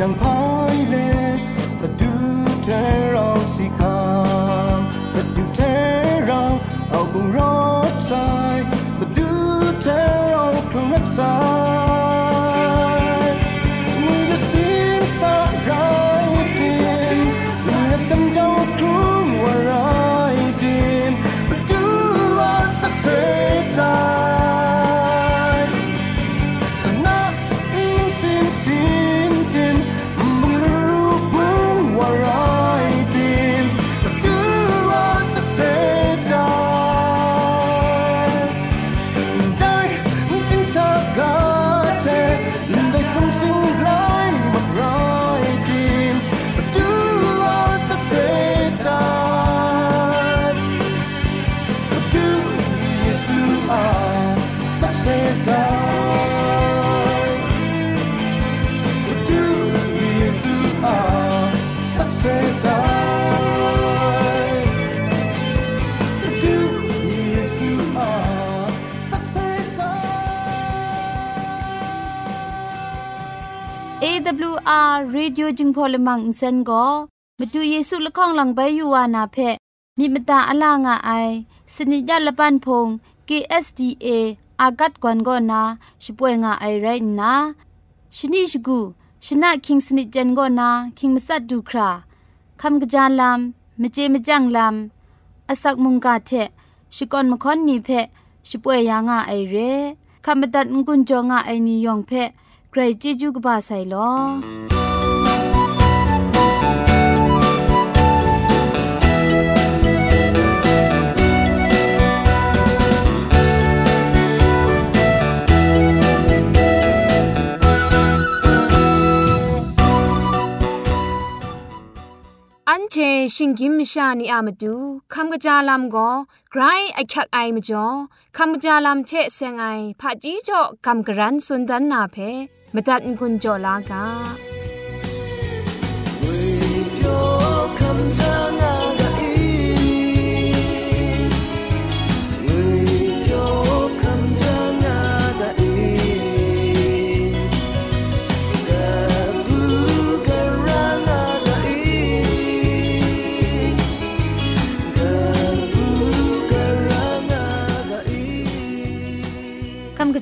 想跑 AWR Radio จึงพอลมังอินเซนก็มาดูเยซูละข้องหลังใบยูวานาเพมีมตาอลางอไอสนิจยาละปันพง KSDA อากัดกวนก็นาช่วยงาไอไรนะชนิชกูชนะคิงสนิจันก็นาคิงมัสัดดูคราคำกระจายลำมเจมจังลำอาศักมุงกาเทชิกอนมคอนนีเพช่วยยางาไอเรคำบัดงกุนจงาไอนิยองเพใครจีจูกบาไซลอ เชชิงกิมชานีอามาดูคำกระจาลำก็ไกรไอคักไอมาจ่อคำกระจาลำเชเซงไอผาจีจ่อคำกระรันสุนดันนาเพมตัดกุญจ่อลากา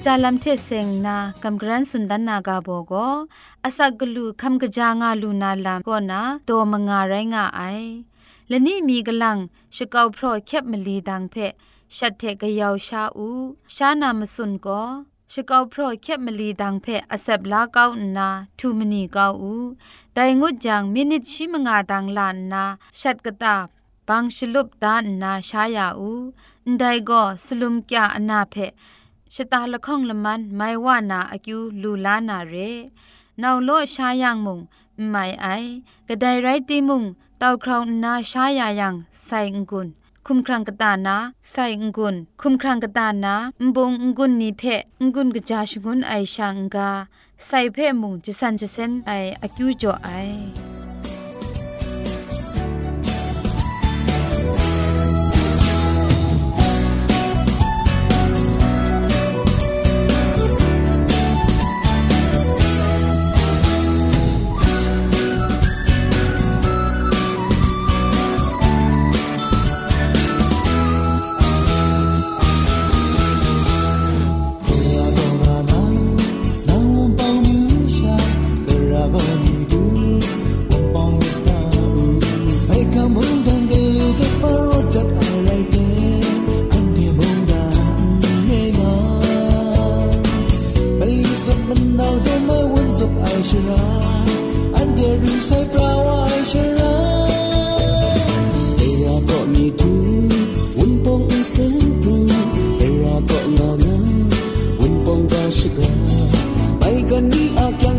จาลัมเทเซงนากำกรันสุนดันนากาโบโกอาศักกลูคำกะจางาลูนาลามก็นาโตมงาไรงาไอและนี่มีกลังชกาวพรอแคบมลีดังเพชัดเทกยาวชาอูชานามสุนก็ชกาวพรอแคบมลีดังเพอเซบลาเกานาทูมนีเกาอูไดงุดจังมินิชิมงาดังลานนาชัดกะตาบางชลุบดานนาชายาอูไดก็สลุมกะอนาเพชะ ชะตาละข้องละมันไม่ว่านาอากิวลูลานาเรนาวโลชายังมุงไม่ไอกระได้ไรตีมุงเต้าคราวนาชายายังใส่งกุนคุมครังกตานาใส่งกุนคุมครังกตานาบงงกุนนีเพงกุนกะจาชกุนไอชังกาใส่เพะมุงจะสันจะเซนไออากิวจ่อไอ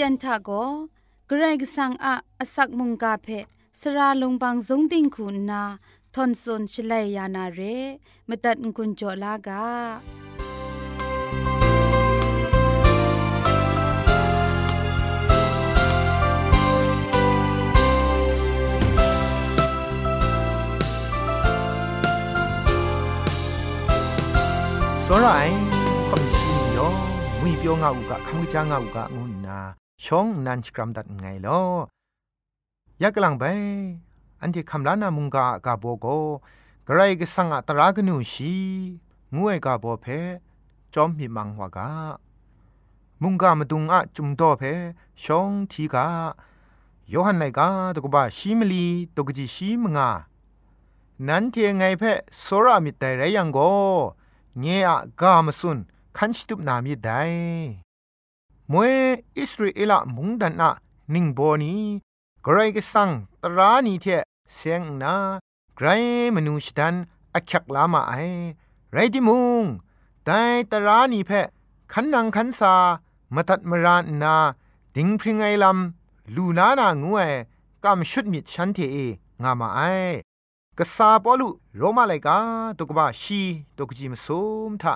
ตียนทาโกเกรกสังอะอสักมุงกาเพสระลงบางสงติงคุณนาทอนซนชลัยยานาเรมตัดกุญจลากาစောရိုင်းခမစီယောဝီပြောငါဥကခမချာငါဥကငုနာ ช่องนันสกรัมดัดไงลอยากกลังไปอันที่คำลานามุงกากาโบโกกระไรก็สังอัตรากนูชีงวยกาโบเพจอมมีมังวากามุงกามาดุงอะจุมโตเพช่องทีกาโยฮันไนกาตกบะชีมลีตกจิชีมงานั้นเทียงไงเพโซรามิแต่ไรยังโกเงียกามสุนคันชิตุบนามิได้ มวยอิสราเอลมุงดันนะนิงโบนีกรก็สังตรานีเทเสียงนาไกรมนุษย์ดันอักยักลามาไอไรดิมุงแต่ตรานีเพขันนังขันซามาตัดมรานนาดิงพริงไอลำลูนานางูเอกำชุดมิดฉันเทเองามาไอกษาปอลุโรมาไลกาตกบาชีตกจิมสมทะ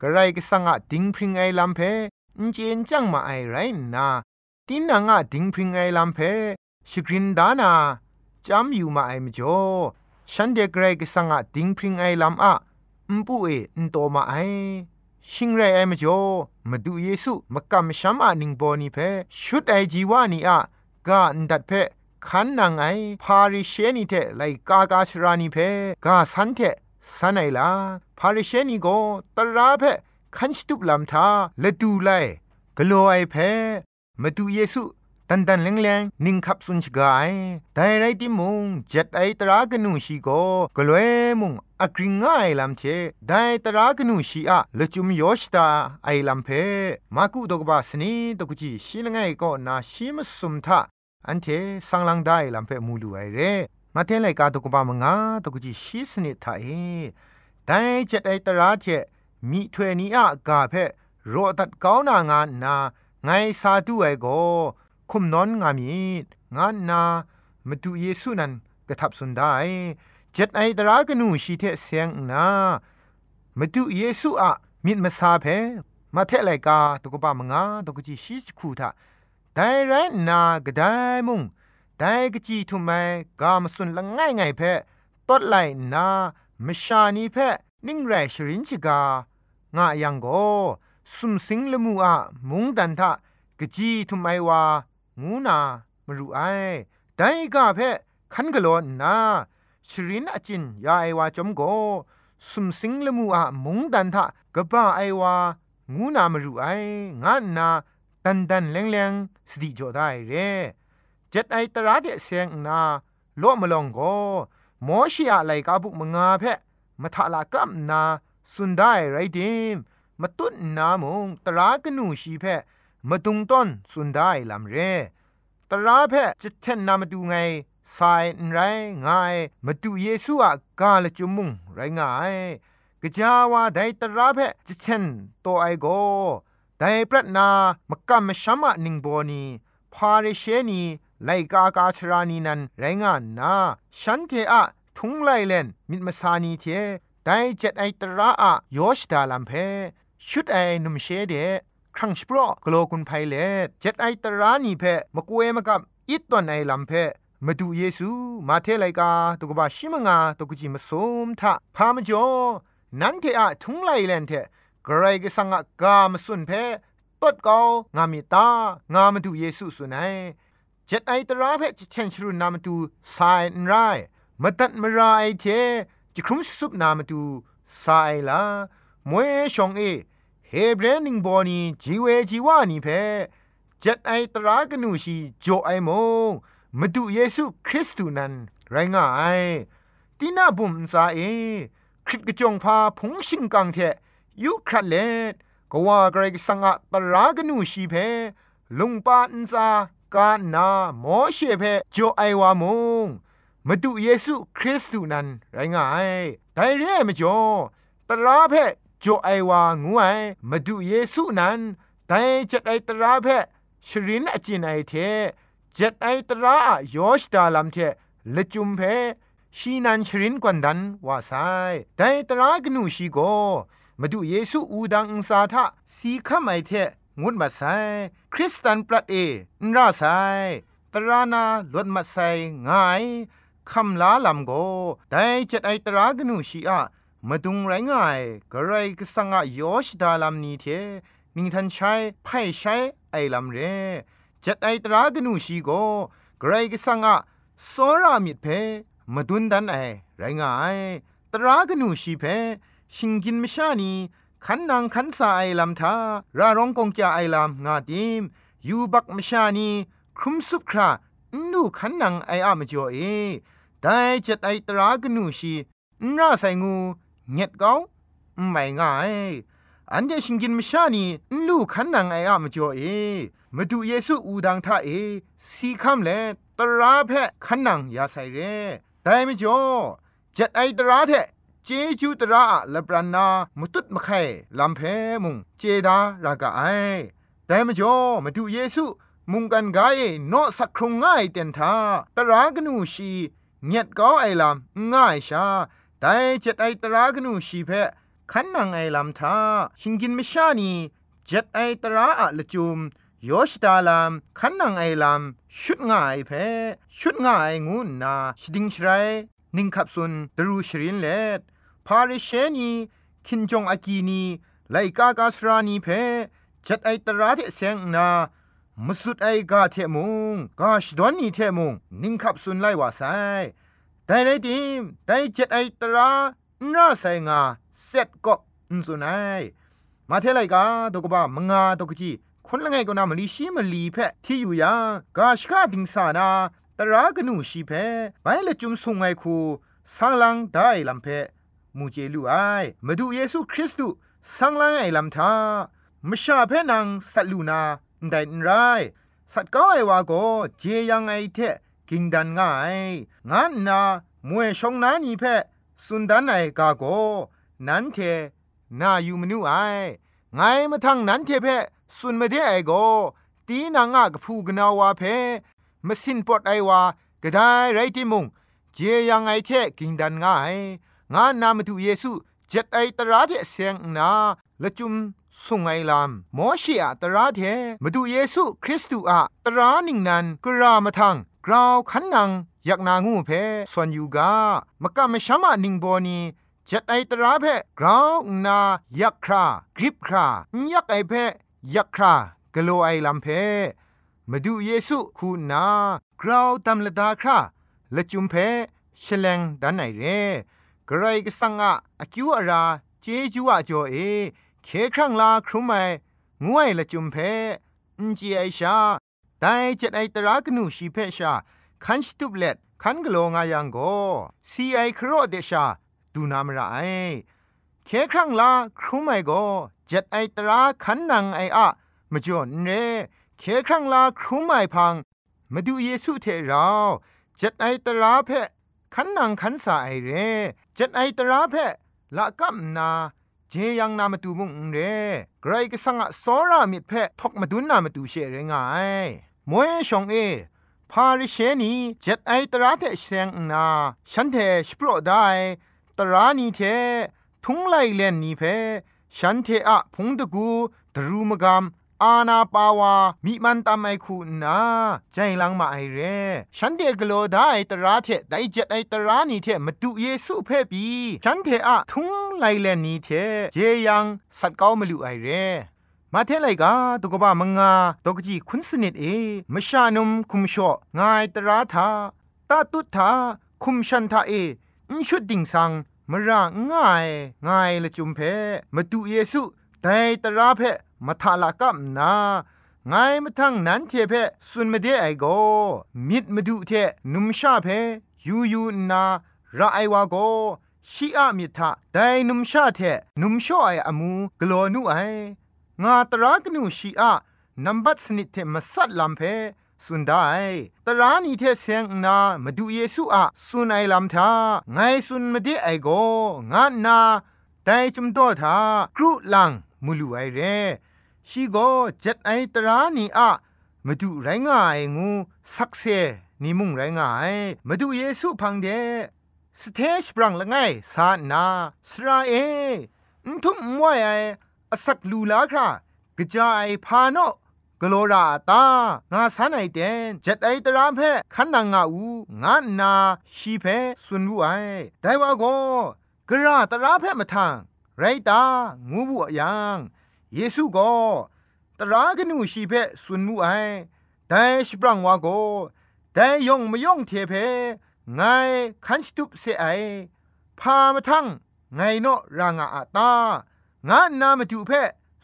กระไรก็สังอะดิงพริงไอลำเพ นเจนจังมาไอไรนาตินนางะดิงพริงไอลำเพชกรินดานาจำอยู่มาไอมจ่อฉันเดกเรกสังะดิงพริงไอลำอะมปุเออนโตมาไอชิงไรไอมจ่อมาดูเยซูมากำชัมอานิงโบนีเพชุดไอจีวานีอะกาอันดัดเพขันนางไอพาริเชนีเทไลกากาชรานีเพกาสันเทสันไอลาพาริเชนีโกตราเพ คันสตุบลำทาละดูไลกลัวไอเพมาดูเยซูตันตันแรงแรงนิ่งขับสุนชกายแต่ไรที่มุงจ็ดไอตรากนูชีโกกลัวมุงอักริงง่ายลำเชได้ตรากนูชีอะละจุมยอชตาไอลำเพมากุดกบาสนีตกุจีชีลงไงก็นาชิมสุมทาอันเทสังลังได้ลำเพมูลูไอเรมาเทนไลกาตกบามงาตกุจีชีสนิทาเอแต่เจ็ดไอตราเจ มีถวยนี้อะกาเพโรตัดก้าวนางานนาไงซาดูไอโกคุมนอนงามีงานนามาดูเยซูนันกระทับสุนได้เจ็ดไอตรากนูชีเทเสียงนามาดูเยซูอะมิดมาซาเพมาเทไลกาตกบามงาตกจีชิสคูทาไดไรนากระไดมุงไดกจีทุไมกามสุนละง่ายไงเพตดไลนา มชานีเพนิ่งแรชรินชิกา งะยังโกสุมสิงละมูอะมุงดันทะกจีทุไมวางูนามรูไอไดกาเพคันกะโลนาชรินอจินยาไอวาจอมโกสุมสิงละมูอะมุงดันทะกะบ้าไอวางูนามรูไองะนาดันดันแรงแรงสติจอได้เรเจ็ดไอตราเดเสียงนาโลมลองโกมอชิอะไลกาบุมงาเพมทะลากัมนา สุนได้ไรเดมมาตุนนามงตรากนูชีเพมาตุงต้นสุนได้ลำเรตราเพจะเทนนามาดูไงสายไรง่ายมาดูเยซูอะกาลจุมุงไรง่ายกะจาวาไดตราเพจะเทนโตไอโกไดปรัตนามกัมมชัมะนิงโบนีพาเรเชนีไลกากาชรานีนันไรงานนาฉันเทอะทุงไลเลนมิดมาสานีเท ไดเจ็ดไอตระอะโยชดาลัมเพชุดไอนุมเชเดครั้งสปรอกโลกุนไพเลเจ็ดไอตระนี่เพมกเวมกับอิตตอนไอลัมเพมาดูเยซูมาเทไลกาตุกบาชิมงาตุกจิมสมทะพามจอนันเทอะทุงไลเลนเทกรายกสังกามสุนเพตดกางามิตางามาดูเยซูสุนัยเจ็ดไอตระเพจเชนชรุนามาดูสายนไรมาตัดมรายเท จิครุมสุบนามาดูสายลามวยชองเอเฮเบรนิงบอนีจีเวจีวานีเพเจ็ดไอตรากนูชีโจไอโมมาดูเยซูคริสต์นั้นไรง่ายตีน่าบุมซาเอคริตกจงพาพงชิงกังเทยุครัดเลดก็ว่าไกรสังอะตรากนูชีเพลุงปาอินซากานาหมอเชเพโจไอวามง มาดูเยซูคริสต์นั้นไรง่ายแต่เร่ไม่จอตราเพจไอวางูไอมาดูเยซูนั้นแต่จะไอตราเพชรินอจินไอเทจ็ดไอตระยอชดาลัมเทละจุมเพชีนันชรินกวนดันว่าไซแต่ตรากนูชีโกมาดูเยซูอูดังอุสาทะสีขมไอเทงุดมาไซคริสตันปรัดเอนราไซตรานาลวดมาไซง่าย คำลาลำโกแต่จ็ดไอตรากนูชีอะมาดุงไรง่ายกระไรก็สังอายอชดาลำนี้เทนิงทันใช้ไพ่ใช้ไอลำเรจัดไอตรากนูชีโกไกรก็สังอะสรามิดเพมาดุนดันไอไรงายตรากนูชีเพชิงกินไม่ชานีขันนางขันสาไอลำทาราร้องกงจาไอลำงาดิมยูบักมชานีครุมสุบครานูขันนางไออะมจ่อเอ แต่จัดไอตรากนูชีน่าใส่งูเงียดเกาไม่ง่าย อันเดชิงกินมชานีลูกขันนางไออะมจ่อเอมาดูเยซูอูดังท่าเอสีคำเลตราเพะขันนังยาใส่เรแต่ไม่จ่อจัดไอตราเทเจจูตระละปรานามุตุดมะไข่ลำเพมุงเจดารากาไอแต่ไม่จ่อมาดูเยซูมุงกันกายโนสักครงง่ายเต็นทาตรากนูชี เงียดก้าไอลำง่ายชาแต่เจัดไอตรากนูชีเพะขันนังไอลำทาชิงกินไม่ชานีเจัดไอตราอะละจุมโยชดาลามขันนางไอลามชุดง่ายเพชุดง่ายงูนาชดิงชไรนิงขับสุนดรูชรินเลดพาริเชนีคินจงอากีนีไลกากาสรานีเพจัดไอตราเทเซงนา มสุดไอกาเทมุงกาชดอนนีเทมุงนิ่งขับสุนไลวาไซแต่ไรดิมแต่เจัดไอตราน่าไซงาเซ็ตก็อุนสุนัยมาเทไลกาตกบ้ามงาตกจีคนละไงก็นามลีชีมลีเพที่อยู่ยากาชกาดิงสานาตรากนูชีเพไปละจุมสุงไงคูสังลังได้ลำเพมูเจลูไอมาดูเยซูคริสต์สังลังไอลำทามชาเพนังสัลูนา ได้ไรสัตก้าไอวาโกเจยังไอเทกิงดันง่ายงานนามวยชงนานีเพสุนดันไอกาโกนันเทนาอยู่มนูไอไงมาทางนั้นเทเพสุนมาเดไอโกตีนางะกพูกนาวาเพมสินปอดไอวากระได้ไรติมุงเจยังไอเทกิงดันง่ายงานนามาดูเยซูเจ็ดไอตราเทเสียงนาละจุม สุงไอลามมอชีอะตราเทมาดูเยซูคริสต์อะตรานิงนันกรามาทังกราวขันนังอยากนางูเพส่วนยูกามกะมะชะมะนิงโบนีจัดไอตราเพกราวนายักครากริบครายักไอเพยักครากโลไอลัมเพมาดูเยซูคูนากราวตัมละดาคราละจุมเพชเลงดันไอเรกรกสังอะอคิวอาราเจจูอะจอเอ เคครั้งลาครุไมงวยละจุมเพอินจีไอชาไดเจ็ดไอตรากนูชีเพชาคันสตุบเล็ดคันกโลงายังโกซีไอครอเดชาดูนามระไอเคครั้งลาครุไมโกเจ็ดไอตราขันนังไออะมจ่อนเรเคครั้งลาครุไมพังมาดูเยซูเทเราเจ็ดไอตราเพขันนังขันสาไอเรเจ็ดไอตราเพละกัมนา เจยังนามาตูมุงเร่ไกรก็สังอะสอรามิดเพะทอกมาดุนนามาตูเชเรงายมวยชองเอพาริเชนีเจ็ดไอตราเทเซงนาฉันเทสโปรได้ตรานีเททุงไลเลนนีเพฉันเทอะพงตะกูตรูมกาม อาณาปาวามีมันตามไอคูนาใจลังมาไอเรฉันเดกโลได้ตราเทไดเจ็ดไอตรานีเทมาดูเยซูเพ่ปีฉันเทอะทุงไลเลนนีเทเจยังสัตเก้ามาลูไอเรมาเทไลกาตุกบะมงาตกจีคุณสนิดเอมชานุมคุมชองายตราทาตาตุทาคุมชันทาเออิชุดดิ่งสังมระง่ายง่ายละจุมเพมาดูเยซูแต่ตราเพ มาทาลากับนาไงมาทั้งนั้นเทเพสุนมาเดไอโกมิดมาดูเทนุมชาเพยูยูนาระไอวาโกชีอะมิทะไดนุมชาเทนุมชอไออมูกลอนุไองาตรากนูชีอะนัมบัตสนิทเทมาสัดลำเพสุนได้ตรานีเทเซงนามาดูเยซูอะสุนไอลำทาไงสุนมาเดไอโกงานาแต่จุมโตทากรุลังมุลูไอเร ชีโกเจ็ดไอตรานีอะมาดูไรง่ายงูสักเซนิมุงไรง่ายมาดูเยซูพังเดสเทชปรังละไงสานาสราเออุทุมมวยไออสักลูลาครากระจายพาโนกโลราตางาสานไอเดนจัดไอตรามเพขันนางาอูงานาชีเพสุนวูไอแต่ว่าโกกระตราเพมาทางไรตางูบุยัง เยซูก็ตรากนูชีเพสุนมูไอแต่สปรังวาโกแต่ยงไม่ยงเทเพไงคันสตุปเสไอพามาทั้งไงเนาะรางอาตางานนามาดูเพ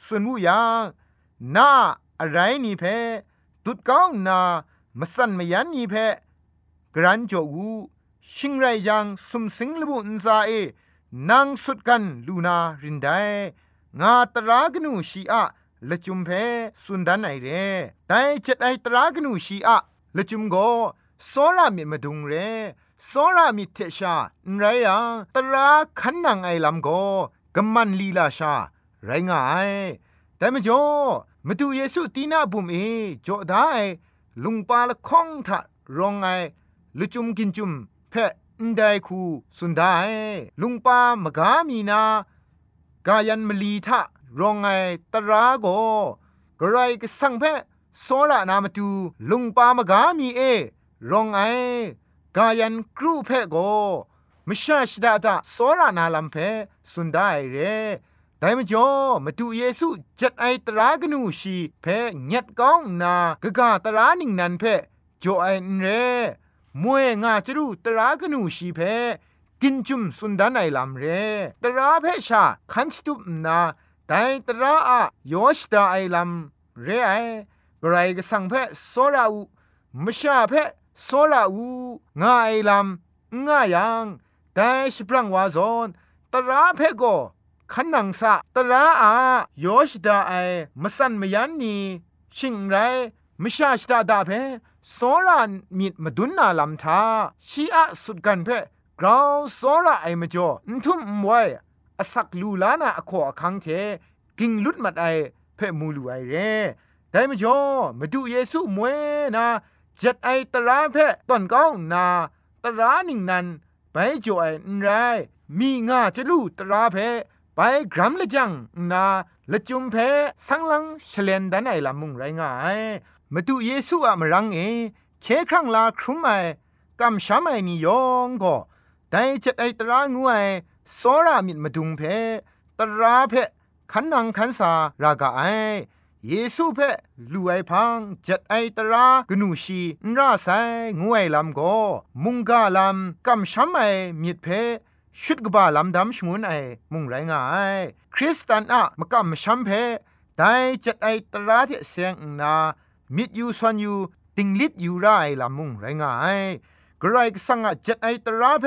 สุนมูยังนาอะไรนี่เพตุดก้องนามาสั่นมายันนี่เพกรันจอูชิงไรยังสุมสิงลบุนซาเอนางสุดกันลูนารินได งาตรากนูชีอะละจุมเพสุนดันไอเรแต่จัดไอตรากนูชีอะละจุมโกโซรามิมาดุงเรโซรามิเทชาไรยังตราขันนางไอลำโกกำมันลีลาชา ไรงายแต่มจ่อมาดูเยซูตีนาบุมเอจ่อได้ลุงปาละข้องทะรองไอละจุมกินจุมเพะนไดคูสุนไดลุงปามกามีนา กายันมลีทะรองไงตราโกกระไรก็สังเพโซระนามาตูลุงปามกามีเอรองไอกายันครูเพโกมชาชดาตาโซระนาลัมเพสุนได้เรแต่มจ่อมาดูเยซูจัดไอตรากนูชีเพญัดก้องนากะกาตรานิงนันเพจ่อไอเรมวยงาจรูตรากนูชีเพ กินจุมสุนดานไอลำเรตราเพชาคันสตุปนาแต่ตราอะยอชตาไอลำเรไอกรายกสังเพโซราอูมชาเพโซราอูงาไอลำงายังแต่สปรังวาซอนตราเพโกขันนังสะตราอายอชดาไอมสันมยันนีชิงไรมชาชดาดาเพโซรามิดมาดุนนาลำทาชีอะสุดกันเพ กราวโซราไอมจ่อทุ่มไว้อสักลูลานาอขอคังเทกิงลุดมัดไอเพ่มูลูไอเร่แต่มจ่อมาดูเยซูมวยนาเจัดไอตราเพ่ตอนก้องนาตราหนึ่งนั้นไปจ่อไอนไรมีงาจะลูตราเพ่ไปกรัมละจังนาละจุมเพสังลังเฉลนดันไอละมุงไรงายมาดูเยซูอะมรังเอเคครั้งลาครุมไอกำช้ำไอนิยองก็ แต่จัดไอตรางูไอโซรามิดมาดุงเพตราเพขันนังขันสารากาไอเยซูเพลูไอพังจัดไอตรากนูชีนราไซงวยลำโกมุงกาลำกำช้ำไอมิดเพชุดกบาลำดำชงวนไอมุงไรงายคริสตันอะมกำช้ำเพแต่จัดไอตราเที่เสียงนามิดยูซอนยูติงลิดยูไรลำมุงไรงายกรายสังอะจัดไอตราเพ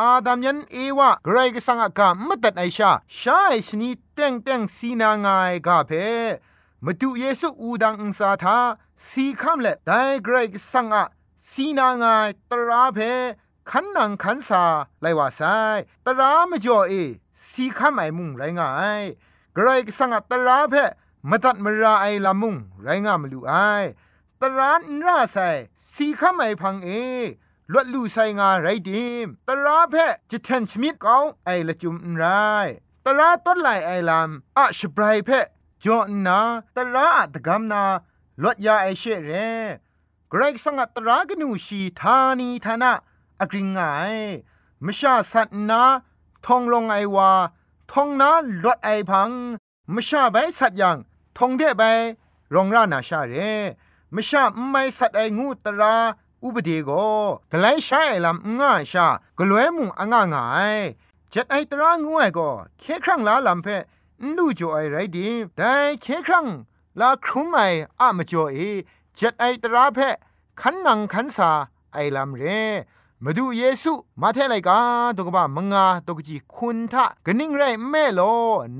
อาดามยันเอวะไกรกสังกามมตัดไอชาชาไอสนีเต็งเต็งสีนางายกาเพมาดูเยซูอูดังอุสาทาสีคำเละไดไกรกสังอะสีนางายตราเพขันนังขันสาไลว่าไซตรามจ่อเอสีคำไอมุงไรงายไกรกสังอะตราเพมตัดมราไอลามุงไรงามลูไอตรานราไซสีคำไอพังเอ ลวดลู่ไซงาไรดิมตราเพจะแทนชมิดเกาไอละจุมไรตราต้นไหลไอลามอะชบรายเพจอนาตราอะตะกำนาลวดยาไอเชเรเกรกสังตรากนูชีธานีธนาอกริงไงมชาสัตนาทองลงไอวาทองนาลวดไอพังมชาใบสัตยังทองเดใบรองรานาชาเรมชาไม่สัตไองูตรา อุปเดโกกไลใช้ลำง่าชากลวยมุงอ่างง่ายจัดไอตรางวยก็เคครั้งลาลำเพนูจ่อไอไรดีแต่เคครั้งลาครุมไออะมจ่อเอจัดไอตราเพขันนังขันสาไอลำเรมาดูเยซูมาเทไลกาตกบ้ามงาตกจีคุณทะกนิ่งไรแม่โล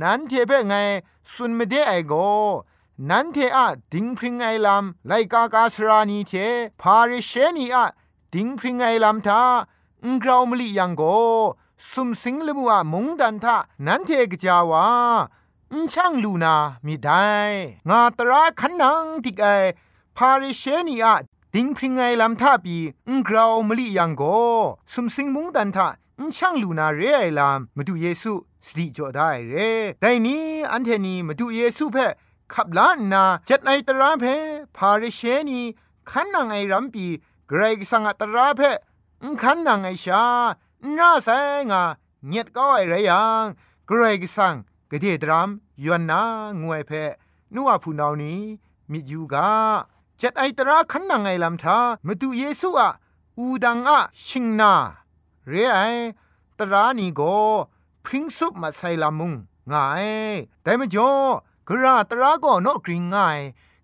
นั้นเทเพไง สุนไม่ได้ไอโก นันเทอะดิงพริงไอลัมไลกากาสรานีเทพาริเชนีอะดิงพริงไอลัมทาอุงกราวมลียังโกสุมสิงลมัวมงดันทานันเทกจาวาอุช่างลูนามีได้งาตราขันนังติกไอพาริเชนีอะดิงพริงไงลำท่าปีอุงกราวมลิยังโกสุมสิงมุงดันทะอุช่างลูนาเรไอลามมาดูเยซูสติจ่อได้เรแต่นี้อันเทนีมาดูเยซูเพ่ ขับล้านนาจัดในตราเพพาริเชนีขันนางไอรัมปีเกรกสังอตราเพขันนางไอชาน่าแสงาเงียดก็ไอไรยังเกรกสังกเดดรามยวนนางวยเพนัวผู้นานี้มิยูกาจัดไอตราขันนางไอลำทามาดูเยซูอะอูดังอะชิงนาเรไอตรานีโกพริ้งซุปมาใส่ลามุงง่ายแต่ไม่จ่อ กระตราก็นกกริงง่าย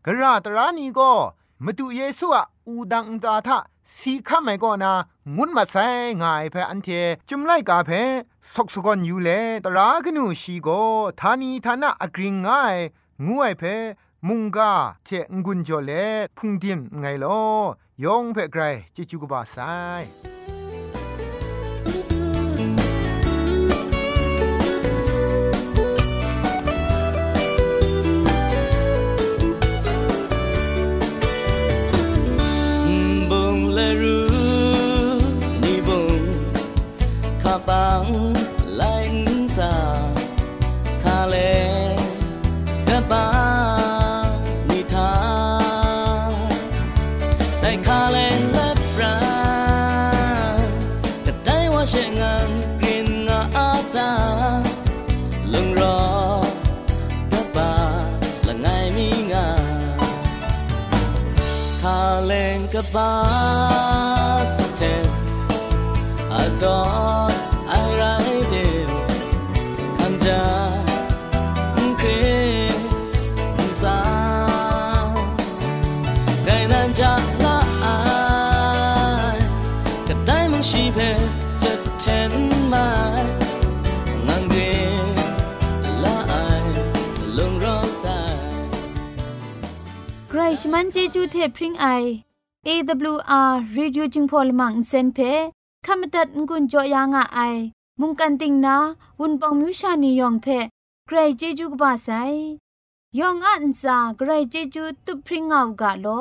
กระตรานี้ก็มาดูเยซูอะอูดังตาทะสีข้าไม่ก็นางุนมาใส่ง่ายเพออันเทจุมไล่กาเพสกสกอนอยู่เลตรากนูชีโกทานีทานะอกริงง่ายงวยเพมุงกาเทงกุนจอเลพุงดิมไงลอยองเพไกรจิจูกบาไซ ชมันเจจูเทพริ้งไอ AWR Reducing Polymer Insen phe khamatat ngun jo ya nga ai mung kan ting na wun pong myu sha ni yong phe grai jeju ba sai yong a nsa grai jeju tu pring ngau ga lo